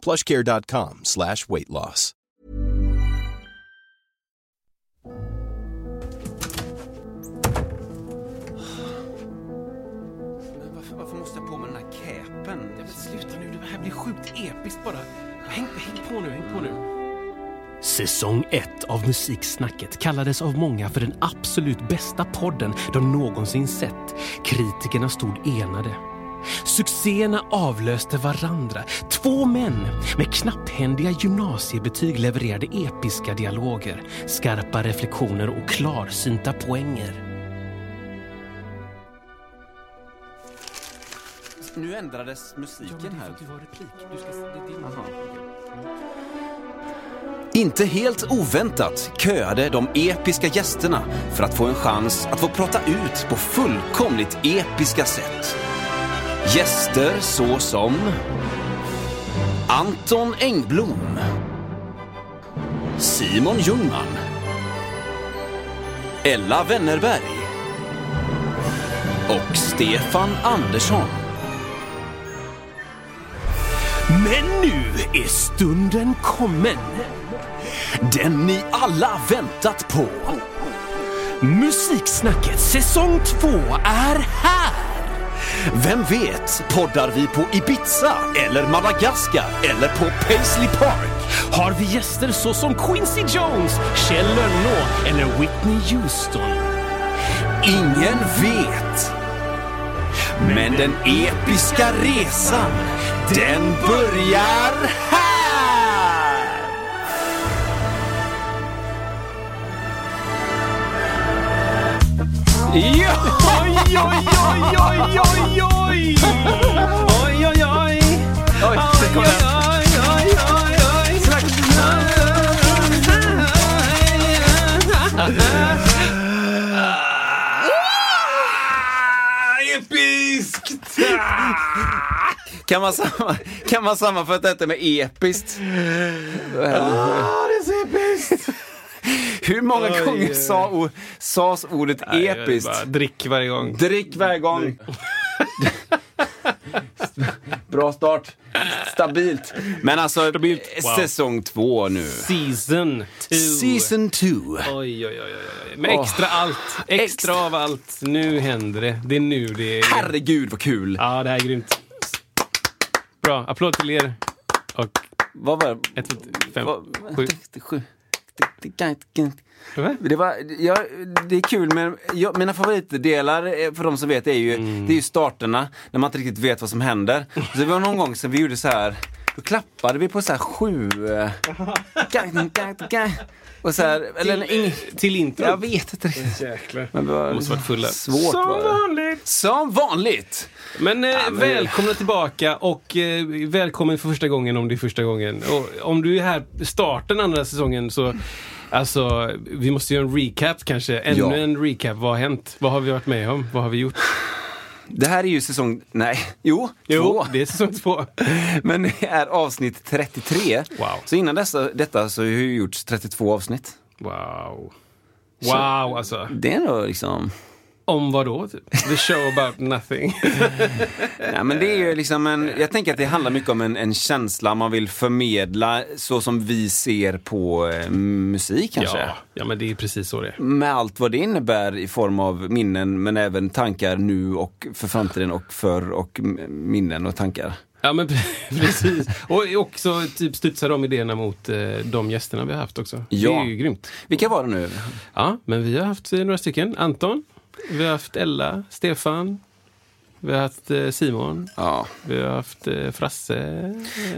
plushcare.com slash weight loss. Men varför, varför måste jag på med den här capen? Ja, men sluta nu, det här blir sjukt episkt bara. Häng, häng på nu, häng på nu. Säsong 1 av Musiksnacket kallades av många för den absolut bästa podden de någonsin sett. Kritikerna stod enade. Succéerna avlöste varandra. Två män med knapphändiga gymnasiebetyg levererade episka dialoger, skarpa reflektioner och klarsynta poänger. Nu ändrades musiken här. Du ska, det är. Inte helt oväntat köade de episka gästerna för att få en chans att få prata ut på fullkomligt episka sätt. Gäster såsom Anton Engblom Simon Ljungman Ella Wennerberg och Stefan Andersson. Men nu är stunden kommen. Den ni alla väntat på. Musiksnacket säsong 2 är här. Vem vet, poddar vi på Ibiza eller Madagaskar eller på Paisley Park? Har vi gäster såsom Quincy Jones, Kjell Lönnå eller Whitney Houston? Ingen vet. Men den episka resan, den börjar här! Ja, oj, oj, oj, oj, oj, oj! Oj, oj, oj! Oj, där kom den. oj, oj, oj! Episkt! Kan man, samma, kan man sammanfatta detta med episkt? episkt! Hur många Oj, gånger sa, o- sas ordet episkt? drick varje gång. Drick varje gång. Bra start. Stabilt. Men alltså, Stabilt. Wow. säsong två nu. Season 2. Season two. Oj, oj, oj, oj. Med extra allt. Extra, Extra. av allt. Nu händer det. Det är nu det är. Herregud vad kul. Ja, det här är grymt. Bra. Applåd till er. Och Vad var ett, två, fem, vad- sju. Sju. Det, var, ja, det är kul, men ja, mina favoritdelar eh, för de som vet är ju, Mm. det är ju starterna, när man inte riktigt vet vad som händer. Så det var någon gång som vi gjorde så här, då klappade vi på så här sju... eh, gang, gang, gang. Och så här, eller till, ing, till intro. jag vet inte riktigt. Jäklar. Men det var Måste varit fulla. svårt Som var det. vanligt. Som vanligt! Men, eh, men- välkomna tillbaka och eh, välkommen för första gången om det är första gången. Och om du är här starten andra säsongen så Alltså, vi måste göra en recap kanske. Ännu Ja. en recap. Vad har hänt? Vad har vi varit med om? Vad har vi gjort? Det här är ju säsong, nej, jo, Jo, två. det är säsong två. Men det är avsnitt 33. Wow. Så innan dessa, detta så har ju gjorts 32 avsnitt. Wow. Wow, alltså. Det är nog liksom... Om vad då? Typ? The show about nothing. Ja, men det är ju liksom en, jag tänker att det handlar mycket om en, en känsla man vill förmedla så som vi ser på eh, musik kanske. ja, ja, men det är precis så det är. Med allt vad det innebär i form av minnen men även tankar nu och för framtiden och för och minnen och tankar. Ja, men precis. Och också typ studsa de idéerna mot eh, de gästerna vi har haft också. Det Ja. är ju grymt. Vilka var det nu? Ja, men vi har haft eh, några stycken. Anton, vi har haft Ella, Stefan, vi har haft eh, Simon, Ja, vi har haft eh, Frasse.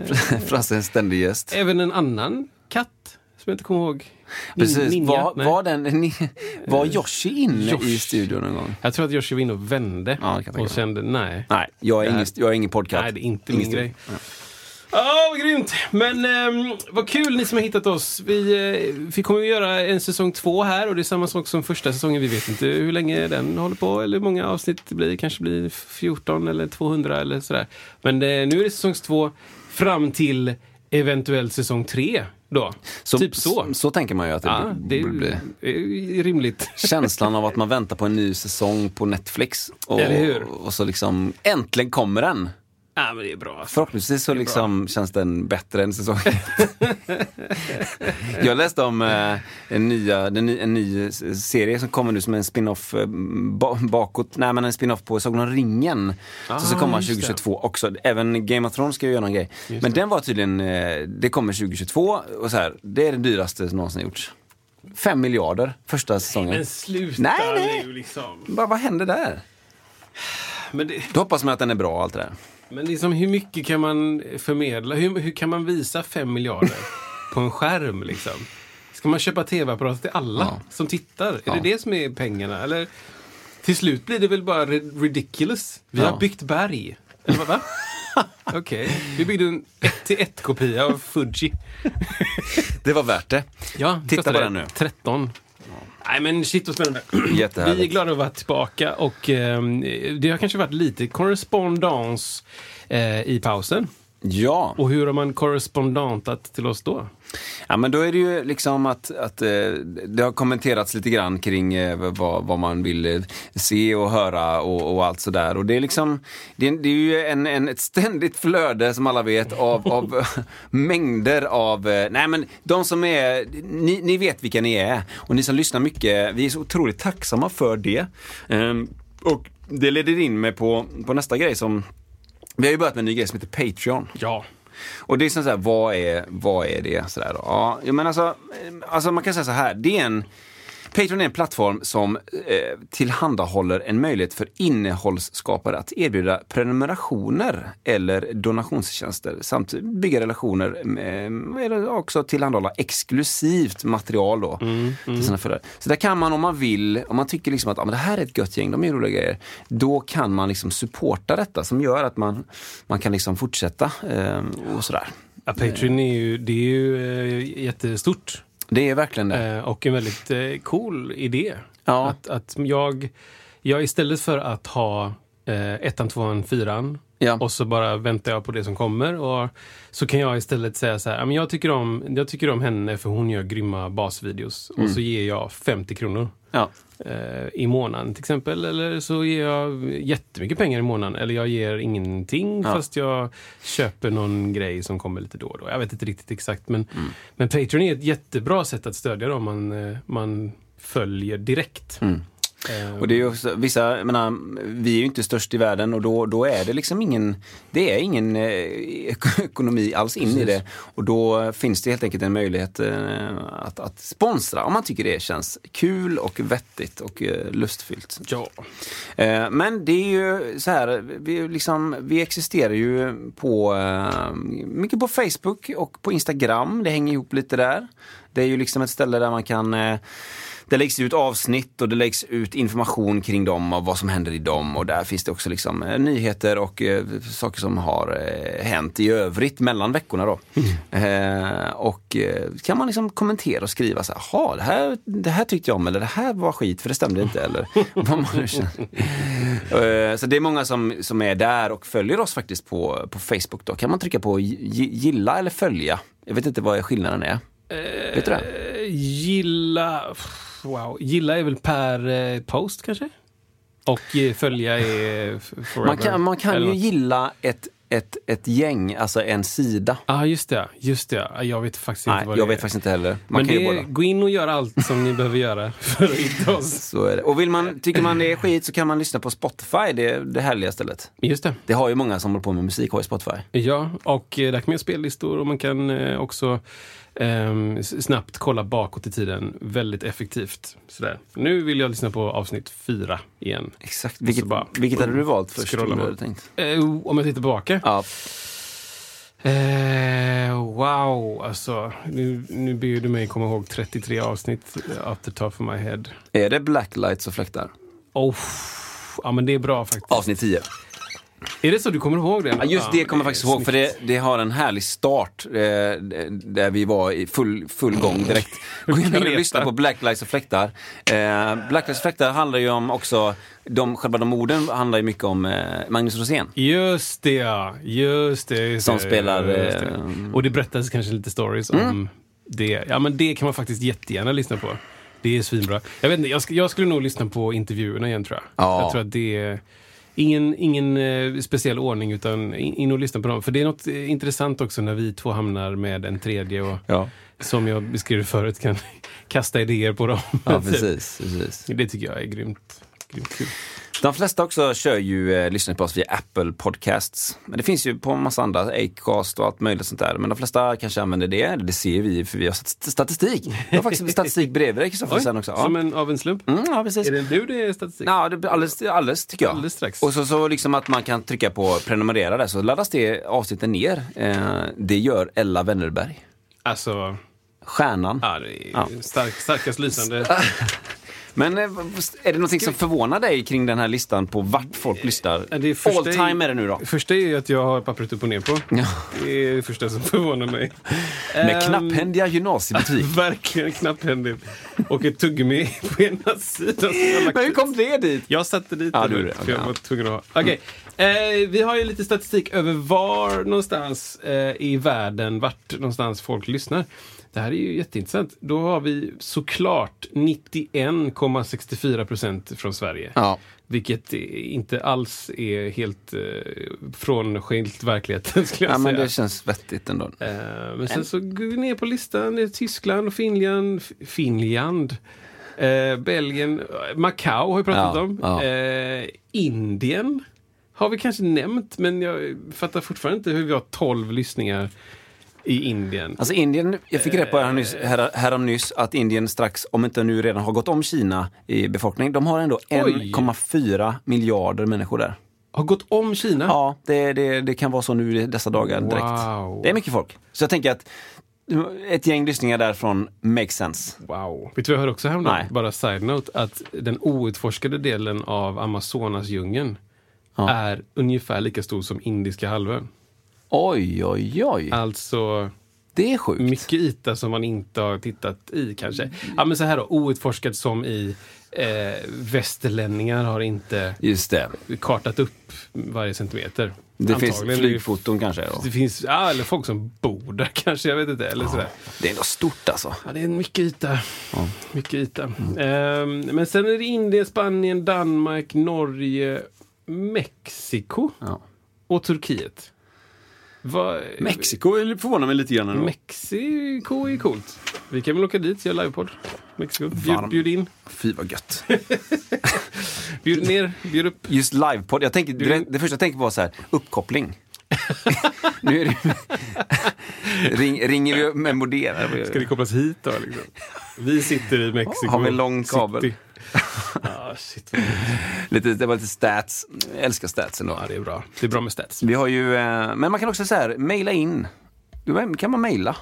Eh, Frasse en ständig gäst. även en annan katt som jag inte kommer ihåg. Precis, Ninja? var, Nej. var, den, ni, var Yoshi inne Josh. i studion någon gång? Jag tror att Joshi var inne och vände Ja, och kände nej. Nej, jag är ingen, jag är ingen podcast. Nej, det är inte Ingen min grej. Ja, vad grymt! Men eh, vad kul ni som har hittat oss. Vi, eh, vi kommer att göra en säsong två här och det är samma sak som första säsongen. Vi vet inte hur länge den håller på eller hur många avsnitt det blir. kanske blir 14 eller 200 eller sådär. Men eh, nu är det säsong två fram till eventuellt säsong tre. Då. Så, typ så. så. Så tänker man ju att det, Ja, det blir. är rimligt. Känslan av att man väntar på en ny säsong på Netflix. Och, och så liksom, äntligen kommer den. Ja, men det är bra. Förhoppningsvis så liksom känns den bättre än säsong Jag läste om eh, en, nya, den, ny- en ny serie som kommer nu som en spin-off eh, ba, bakåt, nej men en spin-off på Sagan om ringen. Ah, så ska komma just det. 2022 också. Även Game of Thrones ska ju göra någon grej. Men den var tydligen, eh, det kommer 2022 och så här, det är det dyraste som någonsin gjorts. Fem miljarder första säsongen. Men sluta Nej, nej. nu liksom. Bara, vad hände där? Men det, Då hoppas man att den är bra och allt det där. Men liksom, hur mycket kan man förmedla? Hur, hur kan man visa fem miljarder på en skärm? Liksom? Ska man köpa tv-apparater till alla Ja. som tittar? Är Ja. det det som är pengarna? Eller till slut blir det väl bara ri- ridiculous? Vi Ja. har byggt berg. Eller vad? va? Okej, vi byggde en 1 till 1 kopia av Fuji. Det var värt det. Ja, Titta på den nu. 13. Nej men shit vad spännande. Vi är glada att vara tillbaka och ehm, det har kanske varit lite korrespondens eh, i pausen. Ja. Och hur har man korrespondentat till oss då? Ja, men då är det ju liksom att, att eh, det har kommenterats lite grann kring eh, vad, vad man vill eh, se och höra och, och allt sådär. Och det är liksom, det är, det är ju en, en, ett ständigt flöde som alla vet av, av mängder av, nej men de som är, ni, ni vet vilka ni är. Och ni som lyssnar mycket, vi är så otroligt tacksamma för det. Ehm, och det leder in mig på, på nästa grej som, vi har ju börjat med en ny grej som heter Patreon. Ja. Och det är så här, vad är, vad är det? Så där, då? ja, men alltså, alltså, man kan säga så här, det är en Patreon är en plattform som eh, tillhandahåller en möjlighet för innehållsskapare att erbjuda prenumerationer eller donationstjänster samt bygga relationer med, eller också tillhandahålla exklusivt material då. Till sina följare. Så där kan man om man vill, om man tycker liksom att ah, men det här är ett gött gäng, de är roliga grejer. Då kan man liksom supporta detta som gör att man, man kan liksom fortsätta eh, och sådär. Ja, Patreon är ju, det är ju eh, jättestort Det är verkligen det. eh, och en väldigt eh, cool idé. Ja. Att, att jag, jag istället för att ha eh, ettan, tvåan, fyran Ja. och så bara väntar jag på det som kommer. Och så kan jag istället säga så här, "Ja, men jag tycker, om, jag tycker om henne för hon gör grymma basvideos. Och så ger jag 50 kronor Ja. eh, i månaden till exempel. Eller så ger jag jättemycket pengar i månaden. Eller jag ger ingenting Ja. fast jag köper någon grej som kommer lite då och då. Jag vet inte riktigt exakt. Men, men Patreon är ett jättebra sätt att stödja dem. Man, eh, man följer direkt. Eh, Och det är också, vissa, jag menar, vi är ju inte störst i världen och då, då är det liksom ingen, det är ingen eh, ek- ekonomi alls in i det. Och då finns det helt enkelt en möjlighet eh, att, att sponsra om man tycker det känns kul och vettigt och eh, lustfyllt. ja. Eh, Men det är ju så här, vi, liksom, vi existerar ju på, eh, mycket på Facebook och på Instagram. Det hänger ihop lite där. Det är ju liksom ett ställe där man kan eh, det läggs ut avsnitt och det läggs ut information kring dem och vad som händer i dem. Och där finns det också liksom eh, nyheter och eh, saker som har eh, hänt i övrigt mellan veckorna. Då. Eh, och eh, kan man liksom kommentera och skriva så här, "Jaha, det här, det här tyckte jag om eller det här var skit för det stämde inte. Eller vad man nu känner. Eh, Så det är många som, som är där och följer oss faktiskt på, på Facebook. Då kan man trycka på gi- gilla eller följa. Jag vet inte vad skillnaden är. Vet du det? Gilla... Wow. Gilla är väl per eh, post kanske? Och eh, följa är forever. Man kan, man kan ju gilla ett, ett, ett gäng, alltså en sida. Ja, ah, just det. Just det. Jag vet faktiskt Nej, inte vad jag det vet är. faktiskt inte heller. Man Men kan det, gå in och gör allt som ni behöver göra för att hitta oss. Så är det. Och vill man, tycker man det är skit så kan man lyssna på Spotify, det är det härliga stället. Just det. Det har ju många som håller på med musik, har ju Spotify. Ja, och eh, där kan man göra spellistor och man kan också ehm, snabbt kolla bakåt i tiden. Väldigt effektivt. Sådär. Nu vill jag lyssna på avsnitt fyra igen. Exakt. Vilket, bara- vilket hade du valt först? Du tänkt? Eh, om jag tittar tillbaka. Ja, Eh, wow, alltså. Nu, nu ber du mig komma ihåg 33 avsnitt off the top of my head. är det blacklights och fläktar? Oh, ja, men det är bra faktiskt. Avsnitt 10. Är det så? Du kommer ihåg den? Ja, just det kommer jag faktiskt ihåg, för det, det har en härlig start eh, där vi var i full, full gång direkt. Gå in och lyssna på Black Lives och Fläktar. Eh, Black Lives och Fläktar handlar ju om också, de, själva de orden handlar ju mycket om eh, Magnus Rosén. Just det, ja. Just det. Just Som det, spelar, det. eh, Mm. Och det berättas kanske lite stories om det. Ja, men det kan man faktiskt jättegärna lyssna på. Det är svinbra. Jag vet inte, jag, jag skulle nog lyssna på intervjuerna igen tror jag. Ja. Jag tror att det är ingen, ingen eh, speciell ordning utan in, in och lyssna på dem. För det är något eh, intressant också när vi två hamnar med en tredje och Ja, som jag beskrev förut kan kasta idéer på dem. ja precis. precis. Det tycker jag är grymt, grymt kul. De flesta också kör ju eh, lyssnar på oss via Apple Podcasts. Men det finns ju på en massa andra, Acast och allt möjligt sånt där. Men de flesta kanske använder det. Det ser vi för vi har stat- statistik. Vi har faktiskt statistik bredvid dig Kristoffer sen också. Ja. Som en, av en slump. Mm, ja, precis. Är det du det är statistik? Ja, det, alldeles, alldeles tycker jag. Alldeles strax. Och så, så liksom att man kan trycka på prenumerera där så laddas det avsnittet ner. Eh, det gör Ella Wennerberg. Alltså, Stjärnan. ja, det är Ja. stark, starkast lysande. Men eh, är det någonting som förvånar dig kring den här listan på vart folk lyssnar? Det är första All time är det nu då. Första är ju att jag har pappret upp och ner på. Ja. Det är det första som förvånar mig. Med Ehm, knapphändiga gymnasiebetyg. Verkligen knapphändigt. Och ett tuggummi på ena sidan. Men hur kom det dit? Jag satte dit Ja, det, du för jag var tvungen att ha. Okej, eh, vi har ju lite statistik över var någonstans eh, i världen, vart någonstans folk lyssnar. Det här är ju jätteintressant. Då har vi såklart 91,64 procent från Sverige. Ja. Vilket inte alls är helt eh, frånskilt verkligheten skulle jag ja, men säga. det känns vettigt ändå. Eh, men sen så går vi ner på listan. Det är Tyskland, och Finland, Finland, eh, Belgien, Macau har vi pratat Ja, om. ja. Eh, Indien har vi kanske nämnt, men jag fattar fortfarande inte hur vi har 12 lyssningar i Indien. Alltså Indien, jag fick reda på här nyss, här, härom nyss att Indien strax, om inte nu redan har gått om Kina i befolkning, de har ändå Oj. 1,4 miljarder människor där. Har gått om Kina? Ja, det, det, det kan vara så nu i dessa dagar direkt. Wow. Det är mycket folk. Så jag tänker att ett gäng lyssningar därifrån makes sense. Wow. Vet du vad jag hörde också häromdagen? Bara side-note. Att den outforskade delen av Amazonasdjungeln Ja. är ungefär lika stor som Indiska halvön. Oj, oj, oj. Alltså Det är sjukt. mycket yta som man inte har tittat i kanske. Ja men så här då, outforskad som i eh, västerlänningar har inte Just det. kartat upp varje centimeter. Det finns Antagligen. flygfoton kanske. Då. Det finns, ja, eller folk som bor där kanske, jag vet inte. Eller sådär. Det är ändå stort alltså. Ja, det är mycket yta. Mycket yta. Ehm, men sen är det Indien, Spanien, Danmark, Norge, Mexiko Ja. och Turkiet. Vad- Mexiko förvånar mig lite grann. ändå. Mexiko är coolt. Vi kan väl åka dit, göra livepodd. Mexiko. Bjud, bjud in. Fy vad gött. Bjud ner, bjud upp. Just livepodd, jag tänker, det, det första jag tänkte var så här, uppkoppling. nu det, ring, ringer vi med modem? Ska det kopplas hit då? Liksom? Vi sitter i Mexiko. Har vi lång kabel? City. Ah, shit. Lite, det var lite stats, jag älskar statsen då. Ja, det är bra. Det är bra med stats. Vi har ju, eh, men man kan också så här, mejla in. Du, kan man mejla?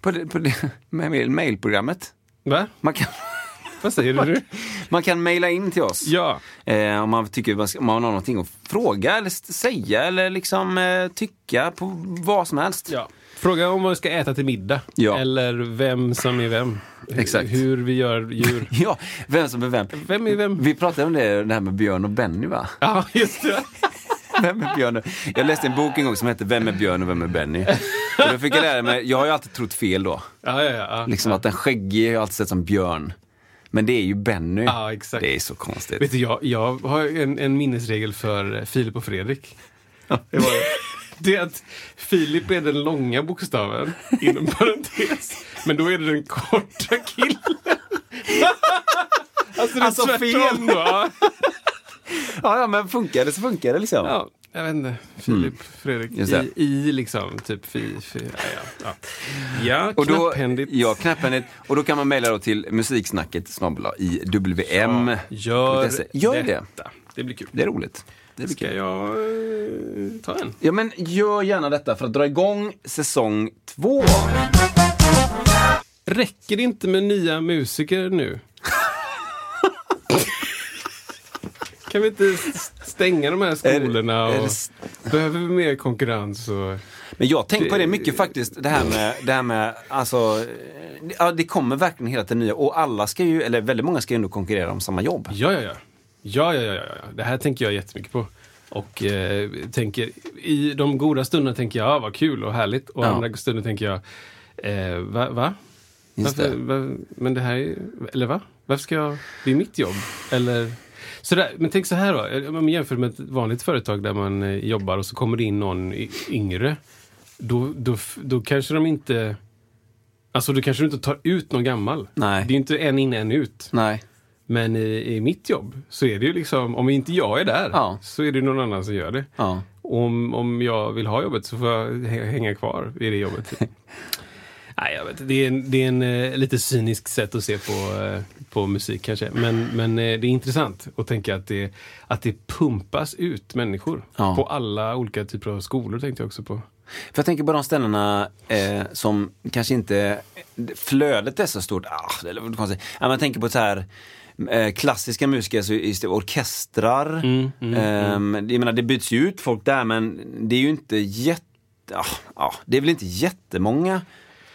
På, det, på det, med mailprogrammet. Va? Man kan, Vad säger du? man kan mejla in till oss. Ja. Eh, om man tycker man ska, om man har någonting att fråga eller säga eller liksom eh, tycka på vad som helst. ja. Fråga om vad vi ska äta till middag. Ja. Eller vem som är vem. Exakt. Hur vi gör djur. Ja, vem som är vem. Vem är vem? Vi pratade om det, det här med Björn och Benny va? Ja, just det. Vem är Björn? och- Jag läste en bok en gång som hette Vem är Björn och vem är Benny? Och då fick jag lära mig, jag har ju alltid trott fel då. Ja, ja, ja. ja. Liksom att den skäggige har jag alltid sett som Björn. Men det är ju Benny. Ja, exakt. Det är så konstigt. Vet du, jag, jag har en, en minnesregel för Filip och Fredrik. Det var, Det är att Filip är den långa bokstaven, inom parentes. Men då är det den korta killen. alltså det Alltså, fel. då. Ja. ja, ja, men funkar det så funkar det liksom. Ja, jag vet inte. Filip, Fredrik. Mm. Det. I, I liksom, typ fi, fi, ja, ja, ja. ja Och då, knapphändigt. ja, knapphändigt. Och då kan man mejla då till musiksnacket i WM. Gör, Gör det. detta. Det blir kul. Det är roligt. Det Ska jag eh, ta en? Ja, men gör gärna detta för att dra igång säsong två. Räcker det inte med nya musiker nu? kan vi inte stänga de här skolorna? Är det- är och, det- behöver vi mer konkurrens? Och, Men jag tänker på Det- det mycket faktiskt, det här med, det här med alltså, eh, ja, det kommer verkligen hela tiden nya och alla ska ju, eller väldigt många ska ju ändå konkurrera om samma jobb. ja, ja, ja. Ja, ja, ja, ja. Det här tänker jag jättemycket på. Och eh, tänker, i de goda stunderna tänker jag, ja, vad kul och härligt. Och Ja. andra stunder tänker jag, eh, va? va? Varför, det. va? Men det här är, eller va? Varför ska jag, det är mitt jobb. Eller, sådär. Men tänk så här då, om man jämför med ett vanligt företag där man eh, jobbar och så kommer det in någon yngre. Då, då, då kanske de inte, alltså då kanske du inte tar ut någon gammal. Nej. Det är inte en in, en ut. Nej. Men i, i mitt jobb så är det ju liksom, om inte jag är där Ja. så är det någon annan som gör det. Ja. Om, om jag vill ha jobbet så får jag hä- hänga kvar i det jobbet. Nej, jag vet. Det är en, det är en eh, lite cynisk sätt att se på, eh, på musik kanske. Men, men eh, det är intressant att tänka att det, att det pumpas ut människor. Ja. På alla olika typer av skolor tänkte jag också på. För jag tänker på de ställena eh, som kanske inte, flödet är så stort. Ah, det är konstigt. Ja, tänker på så här klassiska musiker, så just det, orkestrar. Mm, mm, Ehm, Jag menar det byts ju ut folk där men det är ju inte jätte, ah, ah, det är väl inte jättemånga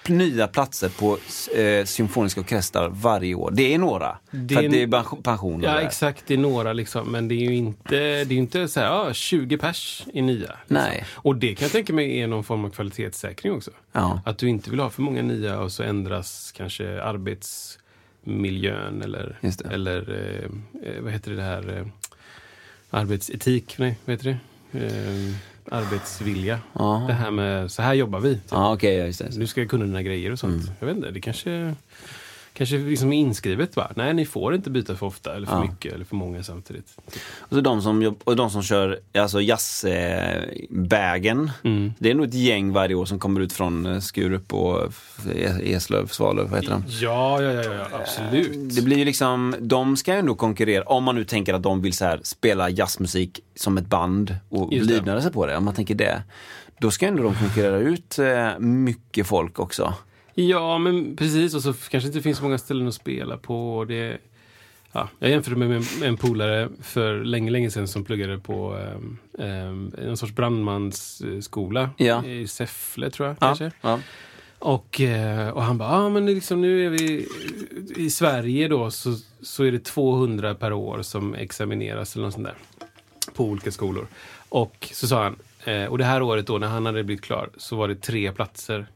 nya platser på eh, symfoniska orkestrar varje år. Det är några. Det är det är en- pension- pensioner Ja, där. exakt. Det är några liksom. Men det är ju inte, det är inte så här, ja, 20 pers i nya. Liksom. Nej. Och det kan jag tänka mig är någon form av kvalitetssäkring också. Ja. Att du inte vill ha för många nya och så ändras kanske arbetsmiljön eller, Just eller eh, eh, vad heter det här, eh, arbetsetik, nej, vad heter det? Eh, arbetsvilja. Ja. Det här med, så här jobbar vi. Typ. Okej, ja, just det. Du ska kunna dina grejer och sånt. Mm. Jag vet inte, det kanske, kanske liksom inskrivet va? Nej, ni får inte byta för ofta eller för Ja. mycket eller för många samtidigt. Och, så de som, och de som kör alltså jazzbägen. Mm. Det är nog ett gäng varje år som kommer ut från eh, Skurup och eh, Eslöv, Svalöv, vad heter de? Ja, ja, ja, ja, absolut. Det blir ju liksom, de ska ju ändå konkurrera, om man nu tänker att de vill så här, spela jazzmusik som ett band och livnära sig på det, om man tänker det. Då ska ändå de konkurrera ut eh, mycket folk också. Ja, men precis. Och så kanske inte finns så många ställen att spela på. Det, ja, jag jämförde med en, polare för länge, länge sedan som pluggade på um, um, en sorts brandmansskola Ja. i Säffle, tror jag. kanske. ja. Och, eh, och han bara, ah, men det liksom, nu är vi i Sverige då så, så är det 200 per år som examineras eller något sånt där. På olika skolor. Och så sa han, eh, och det här året då när han hade blivit klar så var det tre platser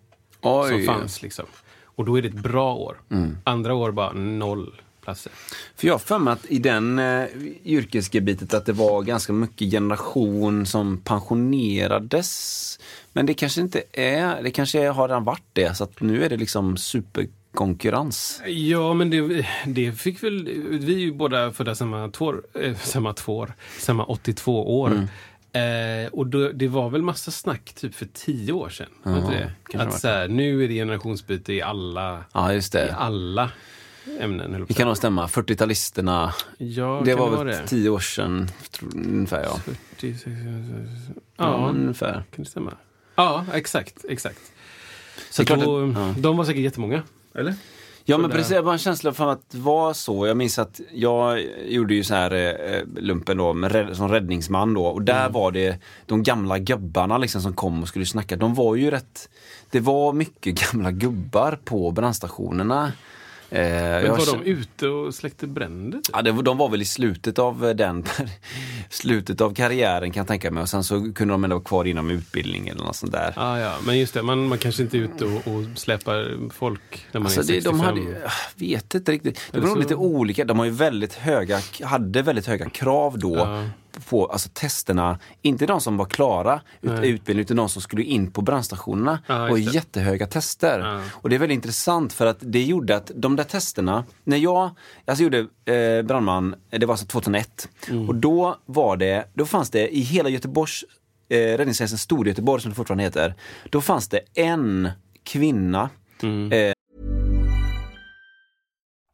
Oj. som fanns. Liksom. Och då är det ett bra år. Mm. Andra år bara noll platser. För jag har för mig att i den eh, yrkesgebitet att det var ganska mycket generation som pensionerades. Men det kanske inte är, det kanske har redan varit det, så att nu är det liksom superkonkurrens. Ja, men det, det fick väl... Vi är ju båda födda samma tvår, eh, samma tvår, samma 82 år. Mm. Eh, och då, det var väl massa snack typ för tio år sedan. inte det? det Att så här, nu är det generationsbyte i alla, Ja, i det. alla ämnen. Det kan nog stämma. 40-talisterna, säga. Ja, det var väl det? tio år sedan, ungefär ja. 40, 60, Ja, ja, ungefär. kan det stämma? Ja, exakt. exakt. Så Det då, att- ja. de var säkert jättemånga. Eller? Ja men precis, jag har en känsla för att det var så. Jag minns att jag gjorde ju så här eh, lumpen då med, som räddningsman då och där var det de gamla gubbarna liksom som kom och skulle snacka. De var ju rätt, det var mycket gamla gubbar på brandstationerna. Eh, Men jag var känner- de ute och släckte bränder? Typ? Ja, det, de var väl i slutet av eh, den slutet av karriären kan jag tänka mig och sen så kunde de ändå vara kvar inom utbildning eller något sånt där. Ah, ja, men just det, man, man kanske inte är ute och, och släpar folk när man Alltså är det, 65. de hade, jag vet inte riktigt. Det var så- lite olika. De har ju väldigt höga, hade väldigt höga krav då Ja. På alltså, testerna. Inte de som var klara ut, Nej. utbildning utan de som skulle in på brandstationerna. Ja, det. jättehöga tester. Ja. Och det är väldigt intressant för att det gjorde att de där testerna, när jag alltså, gjorde eh, brandman, det var alltså 2001. Mm. Och då var det, då fanns det i hela Göteborgs eh, räddningstjänsten Storgöteborg som det fortfarande heter. Då fanns det en kvinna Mm.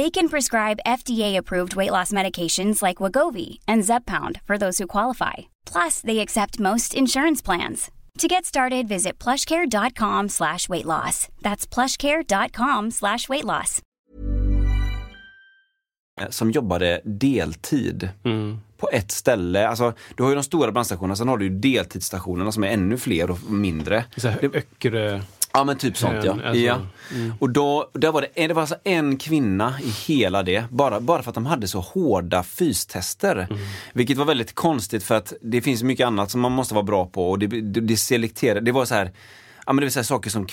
They can prescribe FDA-approved weight loss medications like Wagovi and Zepbound for those who qualify. Plus, they accept most insurance plans. To get started, visit plushcare.com slash weight loss. That's plushcare.com slash weight loss. som jobbade deltid Mm. på ett ställe. Alltså, du har ju de stora brandstationerna, sen har du ju deltidsstationerna som är ännu fler och mindre. Så här, Öckerö. Ja men typ sånt ja. Ön, alltså, ja. Och då, där var det, det var alltså en kvinna i hela det, bara, bara för att de hade så hårda fystester. Vilket var väldigt konstigt för att det finns mycket annat som man måste vara bra på och det, det, det selekterade, det var så här Ja men det vill säga saker som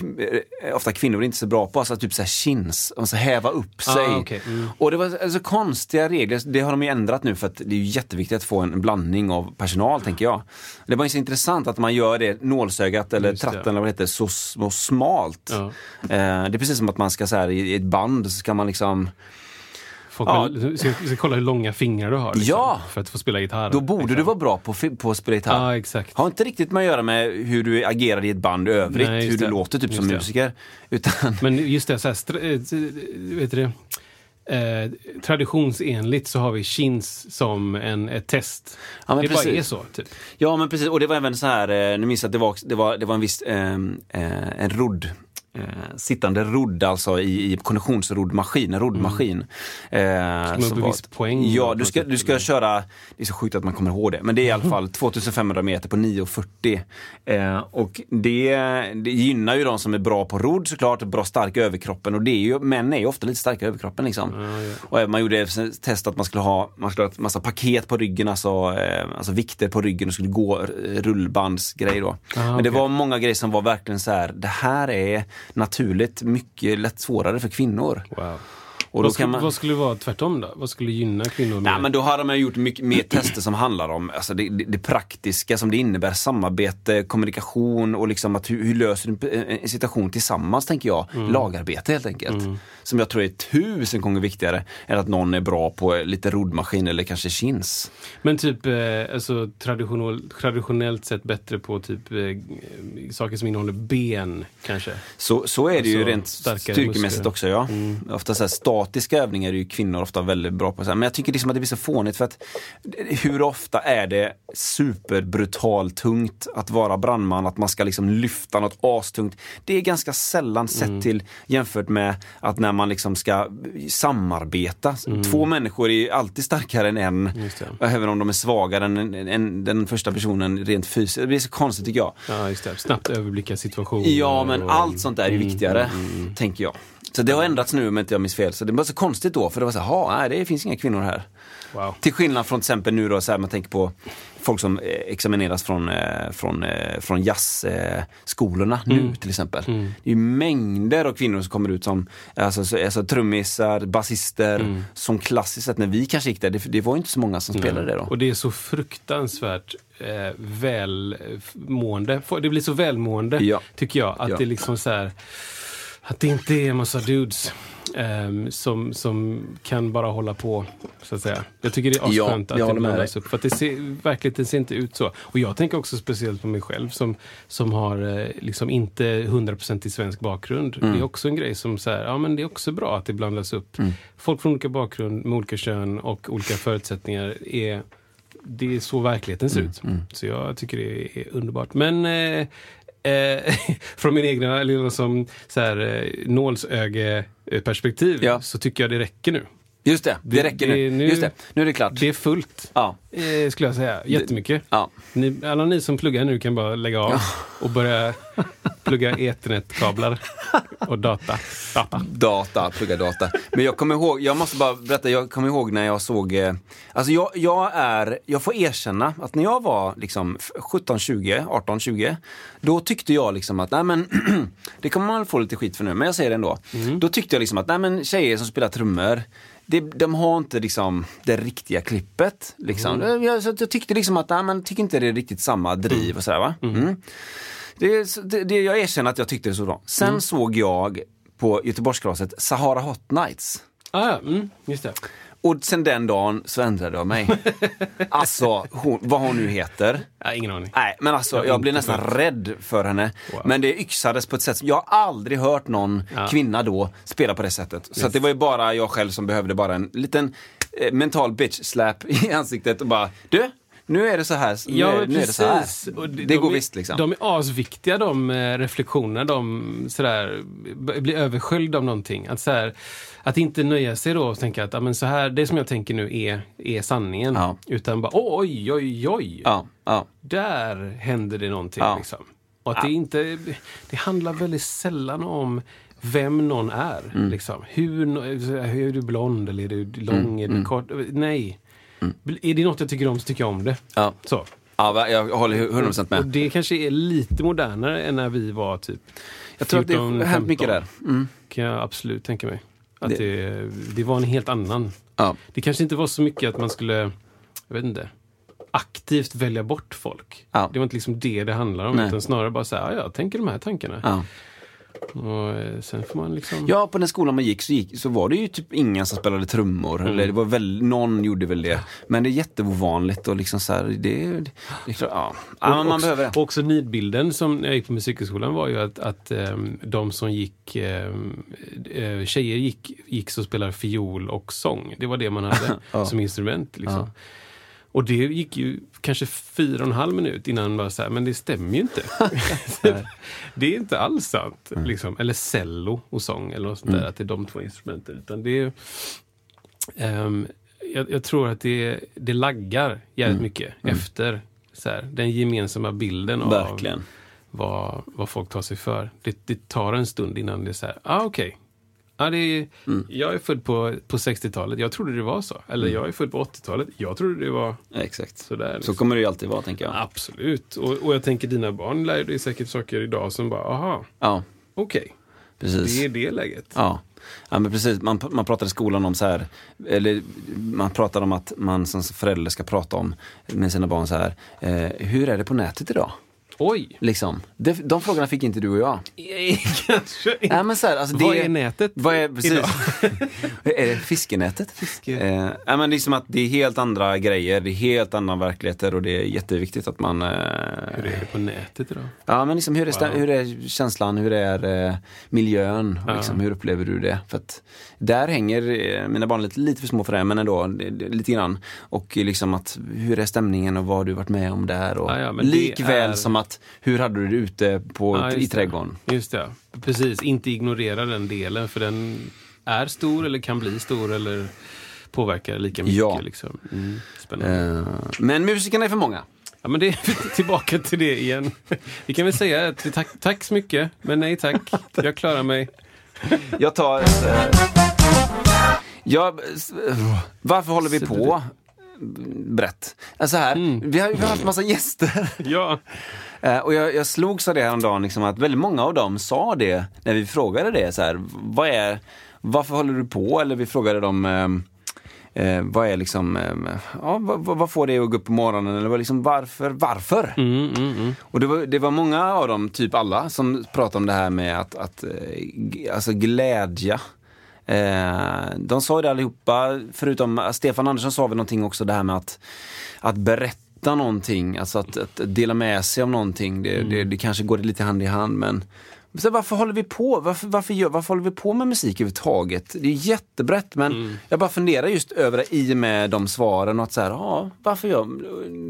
eh, ofta kvinnor inte är så bra på, alltså typ så här chins, ska häva upp sig. Ah, okej. Mm. Och det var alltså konstiga regler, det har de ju ändrat nu för att det är jätteviktigt att få en blandning av personal tänker jag. Det var ju så intressant att man gör det nålsögat eller Just det. tratten eller vad det heter, så, så smalt. Ja. Eh, det är precis som att man ska så här, i ett band så ska man liksom Folk Ja. vill, ska, ska kolla hur långa fingrar du har. Liksom, Ja. För att få spela gitarr. Då borde liksom. du vara bra på, på att spela gitarr. Ja, exakt. Har inte riktigt med att göra med hur du agerar i ett band i övrigt, Nej, hur du det. låter typ som Just det. musiker. Utan, Men just det, så här, stra- eh, vet du det? Eh, traditionsenligt så har vi chins som en, ett test. Ja, det bara precis. är så. Typ. ja men precis, och det var även så här, eh, nu minns jag att det var, det var, det var en viss, eh, eh, en rodd. Eh, sittande rodd alltså i, i konditionsroddmaskin, en roddmaskin. Eh, man som viss poäng Ja, du ska, du ska köra, det är så sjukt att man kommer ihåg det, men det är i alla fall 2500 meter på 9.40. Eh, och det, det gynnar ju de som är bra på rodd såklart, bra stark i överkroppen och det är ju, män är ju ofta lite starka i överkroppen liksom. Och eh, man gjorde ett test att man skulle ha, man skulle ha ett massa paket på ryggen, alltså, eh, alltså vikter på ryggen och skulle gå eh, rullbandsgrej då. Men det okej. var många grejer som var verkligen så här, det här är naturligt mycket lätt svårare för kvinnor. Wow. Och då vad, skulle, man... vad skulle vara tvärtom då? Vad skulle gynna kvinnor? Nej, men då har de gjort mycket mer tester som handlar om alltså det, det, det praktiska som det innebär, samarbete, kommunikation och liksom att hur, hur löser du en, en situation tillsammans, tänker jag. Mm. Lagarbete helt enkelt. Som jag tror är tusen gånger viktigare än att någon är bra på lite roddmaskin eller kanske chins. Men typ eh, alltså, traditionell, traditionellt sett bättre på typ eh, saker som innehåller ben kanske? Så, så är det ju Alltså, rent starkare styrkemässigt muskler. Mm. också ja. Ofta så här, statiska övningar är ju kvinnor ofta väldigt bra på. Men jag tycker liksom att det blir så fånigt för att hur ofta är det superbrutalt tungt att vara brandman, att man ska liksom lyfta något astungt. Det är ganska sällan sett Mm. till jämfört med att när man liksom ska samarbeta. Två människor är alltid starkare än en, Mm. Även om de är svagare än, än den första personen rent fysiskt. Det blir så konstigt tycker jag. Ja. Snabbt överblicka situationer. Ja, men och- allt sånt där är Mm, viktigare, mm, mm. tänker jag. Så det har ändrats nu om inte jag minns fel. Så det var så konstigt då, för det var så här, "Ha, nej det finns inga kvinnor här. Wow. Till skillnad från till exempel nu då, så här, man tänker på folk som eh, examineras från, eh, från, eh, från jazzskolorna Mm. nu till exempel. Det är ju mängder av kvinnor som kommer ut som alltså, så- alltså, trummisar, basister, Mm. som klassiskt sett när vi kanske gick där, det, det var inte så många som spelade det då. Och det är så fruktansvärt eh, välmående. Det blir så välmående, Ja. tycker jag. Att Ja. det liksom så här, Att det inte är en massa dudes ehm, som, som kan bara hålla på, så att säga. Jag tycker det är Ja, asskönt att jag det blandas upp. För att det ser, verkligheten ser inte ut så. Och jag tänker också speciellt på mig själv som, som har eh, liksom inte 100% i svensk bakgrund. Mm. Det är också en grej som så här, ja men det är också bra att det blandas upp. Mm. Folk från olika bakgrund, med olika kön och olika förutsättningar är det är så verkligheten Mm, ser ut. Så jag tycker det är underbart. Men eh, eh, från min egna lilla som så här, eh, nålsögeperspektiv Ja. så tycker jag det räcker nu. Just det, det, Det- räcker det- nu. nu- Just det, nu är det klart. Det är fullt, Ja. eh, skulle jag säga. Jättemycket. Ja. Ni, alla ni som pluggar nu kan bara lägga av och börja plugga ethernetkablar och data. data. Data, plugga data. Men jag kommer ihåg, jag måste bara berätta, jag kommer ihåg när jag såg, eh, alltså jag, jag är, jag får erkänna att när jag var liksom 17, 20, 18, 20, då tyckte jag liksom att, nej men, det kommer man få lite skit för nu, men jag säger det ändå. Då tyckte jag liksom att, nej men tjejer som spelar trummor, det, de har inte liksom det riktiga klippet. Liksom. Jag, så jag tyckte liksom att, nej men, tycker inte det är riktigt samma driv och sådär va. Mm. Det, det, det, jag erkänner att jag tyckte det så bra. Sen såg jag på Göteborgskalaset Sahara Hot Nights. Ah, ja, mm, just det. Och sen den dagen så ändrade jag mig. alltså, hon, vad hon nu heter. Ja, ingen aning. Nej, men alltså Jag jag blev inte nästan följt. rädd för henne. Wow. Men det yxades på ett sätt som, jag har aldrig hört någon Ja. kvinna då spela på det sättet. Så att det var ju bara jag själv som behövde bara en liten eh, mental bitch slap i ansiktet och bara, du, nu är det så här. Nu, Ja, nu är det så här. Och det de går är, visst liksom. De är asviktiga de eh, reflektionerna, de sådär, blir översköljd av någonting. Att, såhär, att inte nöja sig då och tänka att men så här, det som jag tänker nu är, är sanningen. Ja. Utan bara oj, oj, oj. Ja, ja. Där händer det någonting. Liksom. Och att det, inte, det handlar väldigt sällan om vem någon är. Mm. Liksom. Hur, är du blond eller är du lång? Mm, Är du kort? Nej. Är det något jag tycker om så tycker jag om det. Ja. Så. Ja, jag håller 100% Och med. det kanske är lite modernare än när vi var typ Jag tror att det 14, har hänt mycket 15. där. Mm. kan jag absolut tänka mig. Att Det- det, det, var en helt annan. Ja. Det kanske inte var så mycket att man skulle, jag vet inte, aktivt välja bort folk. Ja. Det var inte liksom det det handlar om. Nej. Utan snarare bara säga, ja, jag tänker de här tankarna. Ja. Och eh, sen får man liksom... ja, på den skolan man gick så, gick så var det ju typ ingen som spelade trummor. Mm. Eller det var väl, någon gjorde väl det. Men det är jätteovanligt och liksom så här, det, det, det klart, ja. ja man också, behöver det. och också nidbilden som när jag gick på musikhögskolan var ju att, att ehm, de som gick, um, tjejer gick, gick så spelade fiol och sång. Det var det man hade Ja. som instrument. Liksom. Ja. Och det gick ju kanske fyra och en halv minut innan man bara så här, men det stämmer ju inte. det är inte alls sant. Mm. Liksom. Eller cello och sång eller något sånt där, att det är de två instrumenten. Utan det är, ehm, jag, jag tror att det, det laggar jävligt Mm. mycket efter så här, den gemensamma bilden av Verkligen. vad, vad folk tar sig för. Det, det tar en stund innan det är så här, ah okej. Ah, det är, Mm. Jag är född på, på 60-talet, jag trodde det var så. Eller jag är född på 80-talet, jag trodde det var Ja, exakt. sådär. Så Liksom. kommer det ju alltid vara, tänker jag. Absolut. Och, och jag tänker dina barn lär dig säkert saker idag som bara, aha, Ja, okej. precis. Det är det läget. Ja. ja, men precis. Man, man pratar i skolan om så här, eller man pratar om att man som förälder ska prata om med sina barn så här, eh, hur är det på nätet idag? Oj! Liksom. De, de frågorna fick inte du och jag. Kanske inte. Ja, men så här, alltså Vad det, är nätet Vad är, precis. idag? är det fiskenätet? Fiske. Eh, ja, men det är som att det är helt andra grejer, det är helt andra verkligheter och det är jätteviktigt att man... Eh, Hur är det på nätet idag? Ja, men liksom hur är, Wow. hur är känslan, hur är eh, miljön, och liksom, hur upplever du det? För att där hänger eh, mina barn lite, lite för små för det, men ändå lite grann. Och liksom att hur är stämningen och vad har du varit med om där? Och Ja, ja, likväl är- som att hur hade du det ute på, Ja, i just det. trädgården? Just det. Precis, inte ignorera den delen för den är stor eller kan bli stor eller påverkar lika mycket. Ja. Liksom. Mm, spännande. Eh, men musikerna är för många. Ja, men det är tillbaka till det igen. Vi kan väl säga att vi tack, tack så mycket, men nej tack. Jag klarar mig. Jag tar... Eh, jag, varför håller vi på brett? Alltså här, Mm. vi, har, har haft massa gäster. Ja, och jag, jag slogs av det häromdagen, liksom, att väldigt många av dem sa det när vi frågade det. Så här, vad är, varför håller du på? Eller vi frågade dem, eh, eh, vad är liksom, eh, ja, vad, vad får dig att gå upp på morgonen? Eller liksom, varför? Varför? mm, mm, mm. Och det var, det var många av dem, typ alla, som pratade om det här med att, att eh, alltså glädja. Eh, de sa det allihopa, förutom eh, Stefan Andersson sa väl någonting också det här med att, att berätta någonting, alltså att, att dela med sig av någonting. Det, det, det kanske går lite hand i hand men så varför håller vi på? Varför, varför, gör, varför håller vi på med musik överhuvudtaget? Det är jättebrett men Mm. jag bara funderar just över det i och med de svaren och att så här, ja, varför gör...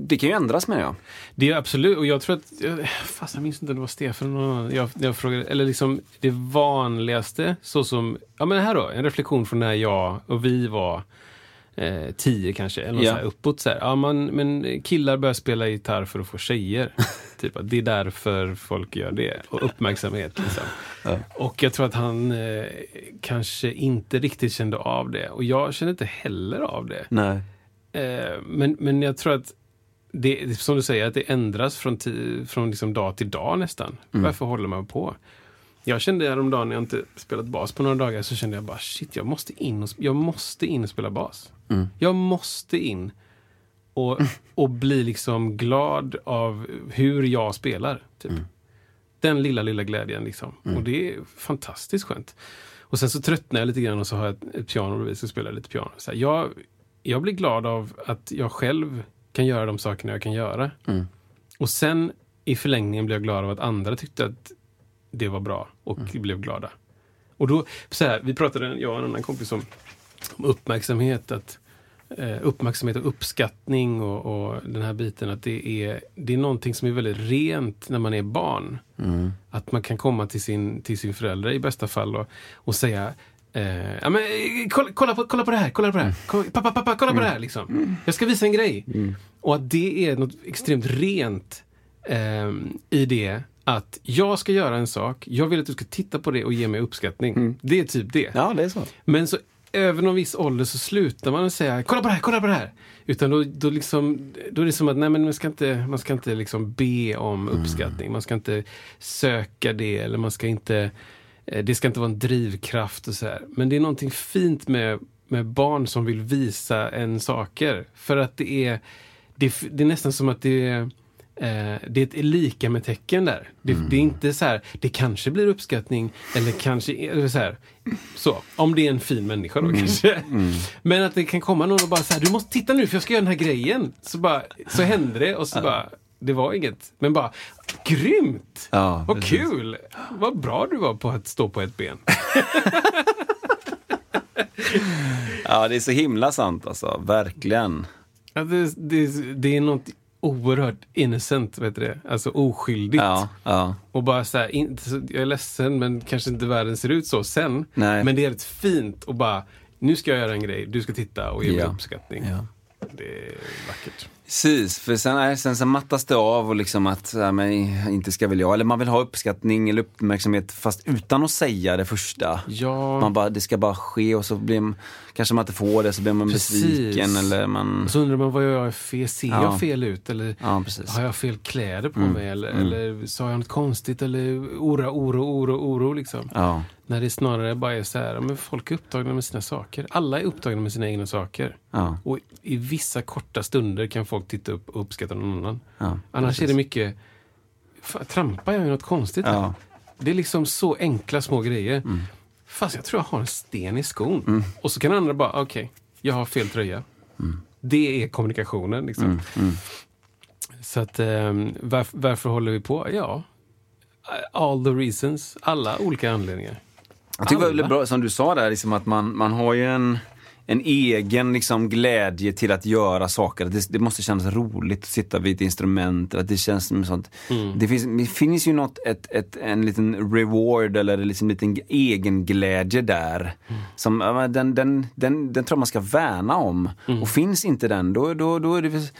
Det kan ju ändras menar jag. Det är absolut, och jag tror att, jag- fast jag minns inte om det var Stefan annan. jag, jag frågade, eller liksom det vanligaste, så som, ja men här då, en reflektion från när jag och vi var eh, tio kanske, eller Ja. så här, uppåt så här. Ja, man, men killar börjar spela gitarr för att få tjejer. typ det är därför folk gör det. Och uppmärksamhet liksom. Och jag tror att han eh, kanske inte riktigt kände av det. Och jag kände inte heller av det. Nej. Eh, men, men jag tror att det, som du säger, att det ändras från, från liksom dag till dag nästan. Varför håller man på? Jag kände häromdagen när jag inte spelat bas på några dagar så kände jag bara shit, jag måste in och, jag måste in och spela bas. Jag måste in och, och bli liksom glad av hur jag spelar. Typ. Den lilla, lilla glädjen liksom. Och det är fantastiskt skönt. Och sen så tröttnar jag lite grann och så har jag ett, ett piano bredvid spelar jag lite piano. Så här, jag, jag blir glad av att jag själv kan göra de sakerna jag kan göra. Och sen i förlängningen blir jag glad av att andra tyckte att det var bra och blev glada. Och då, så här, vi pratade, jag och en annan kompis om, om uppmärksamhet. Att, eh, uppmärksamhet och uppskattning och, och den här biten. Att det är, det är någonting som är väldigt rent när man är barn. Att man kan komma till sin, till sin förälder i bästa fall och, och säga Eh, ja, men, eh, kolla, kolla, på, kolla på det här, kolla på det här. Kolla, pappa, pappa, kolla på det här. Liksom. Jag ska visa en grej. Och att det är något extremt rent ehm, i det. Att jag ska göra en sak, jag vill att du ska titta på det och ge mig uppskattning. Det är typ det. Ja, det är så. Men så över någon viss ålder så slutar man säga kolla på det här, kolla på det här. Utan då, då, liksom, då är det som att nej, men man ska inte, man ska inte liksom be om uppskattning. Man ska inte söka det eller man ska inte, eh, det ska inte vara en drivkraft och så här. Men det är någonting fint med, med barn som vill visa en saker. För att det är, det, det är nästan som att det är det är lika med tecken där. Det, det är inte så här, det kanske blir uppskattning eller kanske eller så här. Så, om det är en fin människa då kanske. Men att det kan komma någon och bara så här, du måste titta nu för jag ska göra den här grejen. Så, bara, så hände det och så bara, det var inget. Men bara, grymt! Ja, Vad precis. kul! Vad bra du var på att stå på ett ben. Ja, det är så himla sant alltså. Verkligen. Ja, det, det, det är något oerhört innocent, vet du det? Alltså oskyldigt. Ja, ja. Och bara så här, så- jag är ledsen men kanske inte världen ser ut så sen. Nej. Men det är rätt fint och bara, nu ska jag göra en grej, du ska titta och ge mig Ja. uppskattning. Ja. Det är vackert. Precis, för sen, nej, sen så mattas det av och liksom att, ja, men, inte ska väl jag, eller man vill ha uppskattning eller uppmärksamhet fast utan att säga det första. Ja, Man bara, det ska bara ske och så blir man, kanske man inte får det så blir man Precis. besviken eller man... så undrar man vad jag gör fel, ser Ja. jag fel ut? Eller Ja, har jag fel kläder på Mm, mig? Eller, mm. eller sa jag något konstigt? Eller oro, oro, oro, oro liksom. Ja, När det snarare bara är så här, men folk är upptagna med sina saker. Alla är upptagna med sina egna saker. ja, Och i vissa korta stunder kan folk titta upp och uppskatta någon annan. ja. Annars precis. är det mycket, trampar jag i något konstigt här? Ja, Det är liksom så enkla små grejer. Fast jag tror jag har en sten i skon. Och så kan andra bara, okej, jag har fel tröja. Det är kommunikationen. Liksom. Så att, ehm, varför, varför håller vi på? Ja, all the reasons. Alla olika anledningar. Jag tycker det var Alla. väldigt bra som du sa där, liksom att man, man har ju en, en egen liksom, glädje till att göra saker. Det, det måste kännas roligt att sitta vid ett instrument. Att det känns som sånt. Det, finns, det finns ju något, ett, ett, en liten reward eller liksom en liten egen glädje där. Som, ja, men den, den, den, den tror man ska värna om. Och finns inte den, då, då, då är det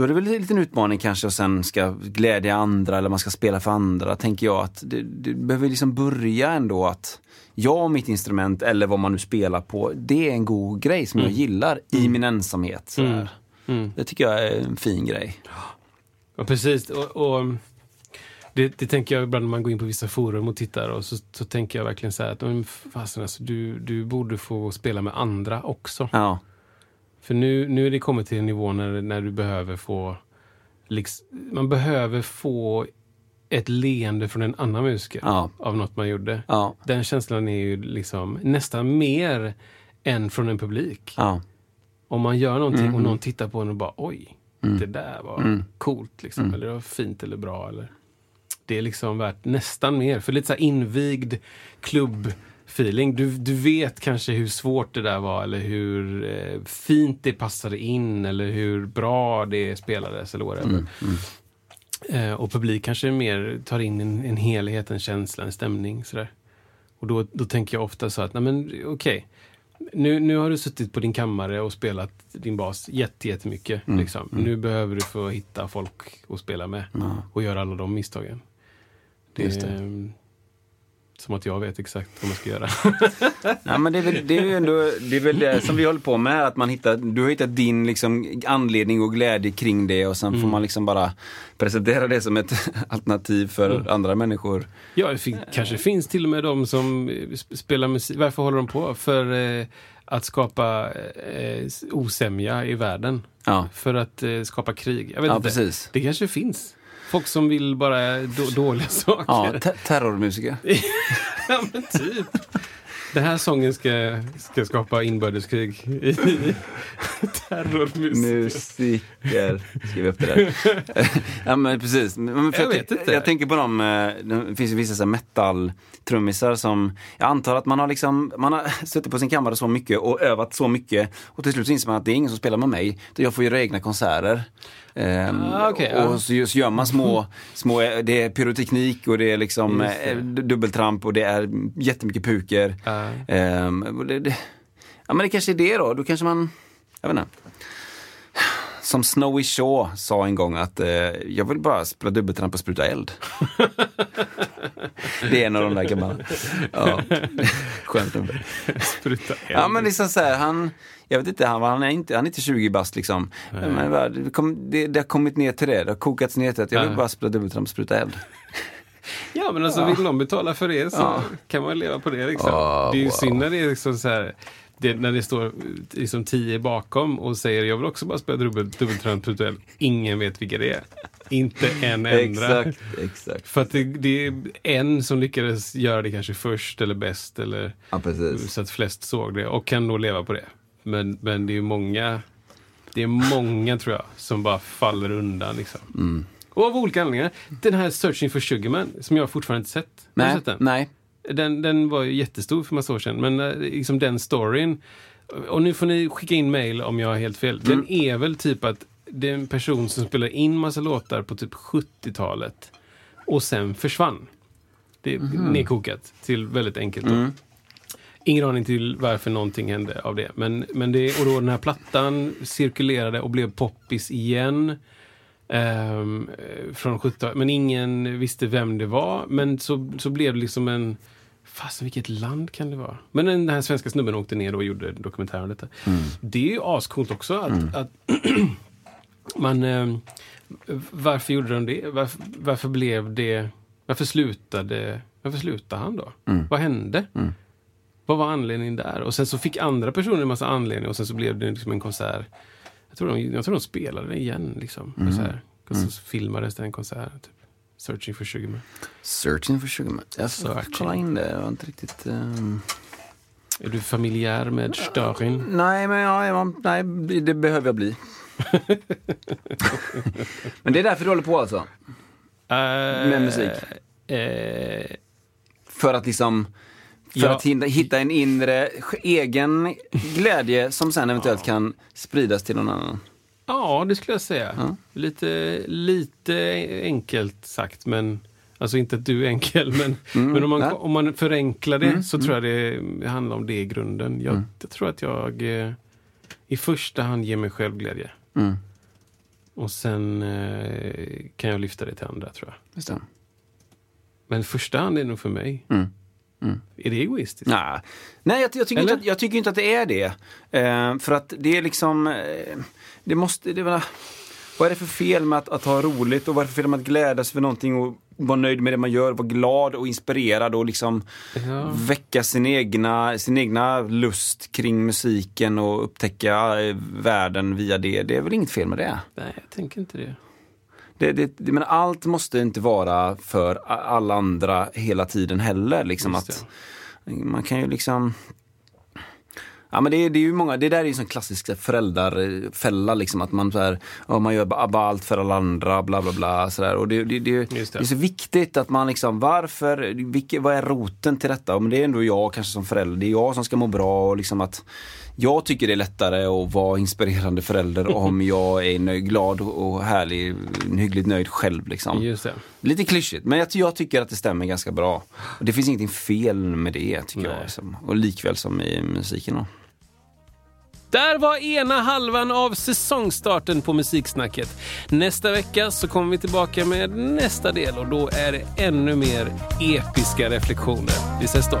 då är det väl en liten utmaning kanske och sen ska glädja andra eller man ska spela för andra. Tänker jag att det, det behöver liksom börja ändå att jag och mitt instrument eller vad man nu spelar på, det är en god grej som jag gillar i min ensamhet. Sådär. Mm. Det tycker jag är en fin grej. Ja, precis. Och, och det, det tänker jag ibland när man går in på vissa forum och tittar och så, så tänker jag verkligen så här att fasen, alltså, du, du borde få spela med andra också. Ja, För nu, nu är det kommit till en nivå när, när du behöver få liksom, man behöver få ett leende från en annan musiker Ja. av något man gjorde. ja, Den känslan är ju liksom nästan mer än från en publik. ja. Om man gör någonting Mm. och någon tittar på en och bara oj, det där var coolt liksom. Eller det var fint eller bra. Eller... det är liksom värt nästan mer. För lite så invigd klubbfeeling. Du, du vet kanske hur svårt det där var eller hur eh, fint det passade in eller hur bra det spelades eller whatever. Mm, Eh, och publik kanske mer tar in en, en helhet, en känsla, en stämning. Sådär. Och då, då tänker jag ofta så att, nej men okej. Nu, nu har du suttit på din kammare och spelat din bas jätte, jättemycket. Mm, Liksom. Nu behöver du få hitta folk att spela med och göra alla de misstagen. Det det. Som att jag vet exakt vad man ska göra. Ja, men det, är väl, det är ju ändå det, är väl det som vi håller på med, att man hittar, du har hittat din liksom, anledning och glädje kring det och sen får man liksom bara presentera det som ett alternativ för andra människor. ja, det fin- kanske finns till och med de som eh, sp- spelar musik. Varför håller de på? För eh, att skapa eh, osämja i världen. Ja, För att eh, skapa krig. Jag vet ja inte. precis. Det kanske finns. Folk som vill bara då, dåliga saker. Ja, te- terrormusiker. Ja, men typ. Den här sången ska, ska skapa inbördeskrig i terrormusik. Musiker, skriv upp det där. ja men precis. Men för Jag vet inte. Jag tänker på dem, eh, det finns ju vissa metal-trummisar som, jag antar att man har liksom, man har suttit på sin kammare så mycket och övat så mycket och till slut så inser man att det är ingen som spelar med mig, jag får göra egna konserter. Ehm, Ah, ja. och så, så gör man små, små, det är pyroteknik och det är liksom Just det. eh, dubbeltramp och det är jättemycket puker. Ehm, och det, det, ja men det kanske är det då, då kanske man, jag vet inte. Som Snowy Shaw sa en gång att eh, jag vill bara spela dubbeltramp och spruta eld. det är en av de där gamla. Ja. Skönt nummer. Spruta eld. Ja men liksom så här, han, jag vet inte, han, han, är, inte, han är inte 20 bast liksom. Men, bara, det, kom, det, det har kommit ner till det, det har kokats ner till att jag vill Ja. bara spela dubbeltramp och spruta eld. Ja, men alltså vill någon betala för det så Ja. kan man leva på det. Liksom. Ja, det är ju wow. synd när det är liksom så här, det, när det står liksom tio bakom och säger jag vill också bara spela dubbel, dubbeltrönt virtuell. Ingen vet vilka det är. Inte en enda. Exakt, exakt. För att det, det är en som lyckades göra det kanske först eller bäst eller Ja så att flest såg det och kan då leva på det. Men, men det är många, det är många tror jag som bara faller undan liksom. Mm. Och av olika anledningar. Den här Searching for Sugarman som jag fortfarande inte sett. Har du Nej, sett den? nej. Den, den var ju jättestor för massa år sedan. Men eh, liksom den storyn. Och nu får ni skicka in mail om jag har helt fel. Den är väl typ att det är en person som spelar in massa låtar på typ 70-talet. Och sen försvann. Det är nedkokat till väldigt enkelt. Då. Ingen aning till varför någonting hände av det. Men, men det, och då den här plattan cirkulerade och blev poppis igen. eh, från 70 Men ingen visste vem det var. Men så, så blev det liksom en... Fasen vilket land kan det vara? Men den här svenska snubben åkte ner och gjorde en dokumentär om detta. Det är ju ascoolt också att, att man... ehm, varför gjorde de det? Varför, varför blev det... Varför slutade, varför slutade han då? Vad hände? Vad var anledningen där? Och sen så fick andra personer en massa anledningar och sen så blev det liksom en konsert. Jag tror de, jag tror de spelade det igen. Liksom, konsert. Och så filmades det en konsert. Typ. Searching for Sugarman. Searching for Sugarman. Jag Searching. kolla in det, jag var inte riktigt... ehm, Är du familjär med Störin? Nej, men ja, nej, det behöver jag bli. men det är därför du håller på alltså? Med musik? Eh, För att liksom... För Ja. att hitta en inre egen glädje som sen eventuellt kan spridas till någon annan. ja, det skulle jag säga. Lite, lite enkelt sagt, men Alltså inte att du är enkel, men, men om, man, ja. om man förenklar det så tror jag det handlar om det i grunden. Jag, jag tror att jag eh, i första hand ger mig själv glädje. Mm. Och sen eh, kan jag lyfta det till andra, tror jag. Men första hand är nog för mig. Mm. Är det egoistiskt? Nej, Nej jag, jag, tycker inte jag tycker inte att det är det. Eh, för att det är liksom, eh, det måste, det vad är det för fel med att, att ha roligt och vad är det för fel med att glädjas för någonting och vara nöjd med det man gör, vara glad och inspirerad och liksom Ja. väcka sin egna, sin egna lust kring musiken och upptäcka eh, världen via det. Det är väl inget fel med det. Nej, jag tänker inte det. Det, det, det, men allt måste inte vara för alla andra hela tiden heller. Liksom att, man kan ju liksom... Ja, men det, är, det är ju många, det där är ju en klassisk föräldrafälla, liksom, att man, så här, man gör bara allt för alla andra, bla bla bla. Så där. Och det, det, det, det, är så viktigt att man liksom, varför, vilka, vad är roten till detta? Men det är ändå jag kanske som förälder, det är jag som ska må bra och liksom att jag tycker det är lättare att vara inspirerande förälder om jag är nöjd, glad och härlig, hyggligt nöjd själv. Liksom. Just det. Lite klyschigt, men jag, jag, tycker att det stämmer ganska bra. Det finns ingenting fel med det, tycker Nej. jag. Liksom. Och likväl som i musiken. Då. Där var ena halvan av säsongstarten på Musiksnacket. Nästa vecka så kommer vi tillbaka med nästa del och då är det ännu mer episka reflektioner. Vi ses då.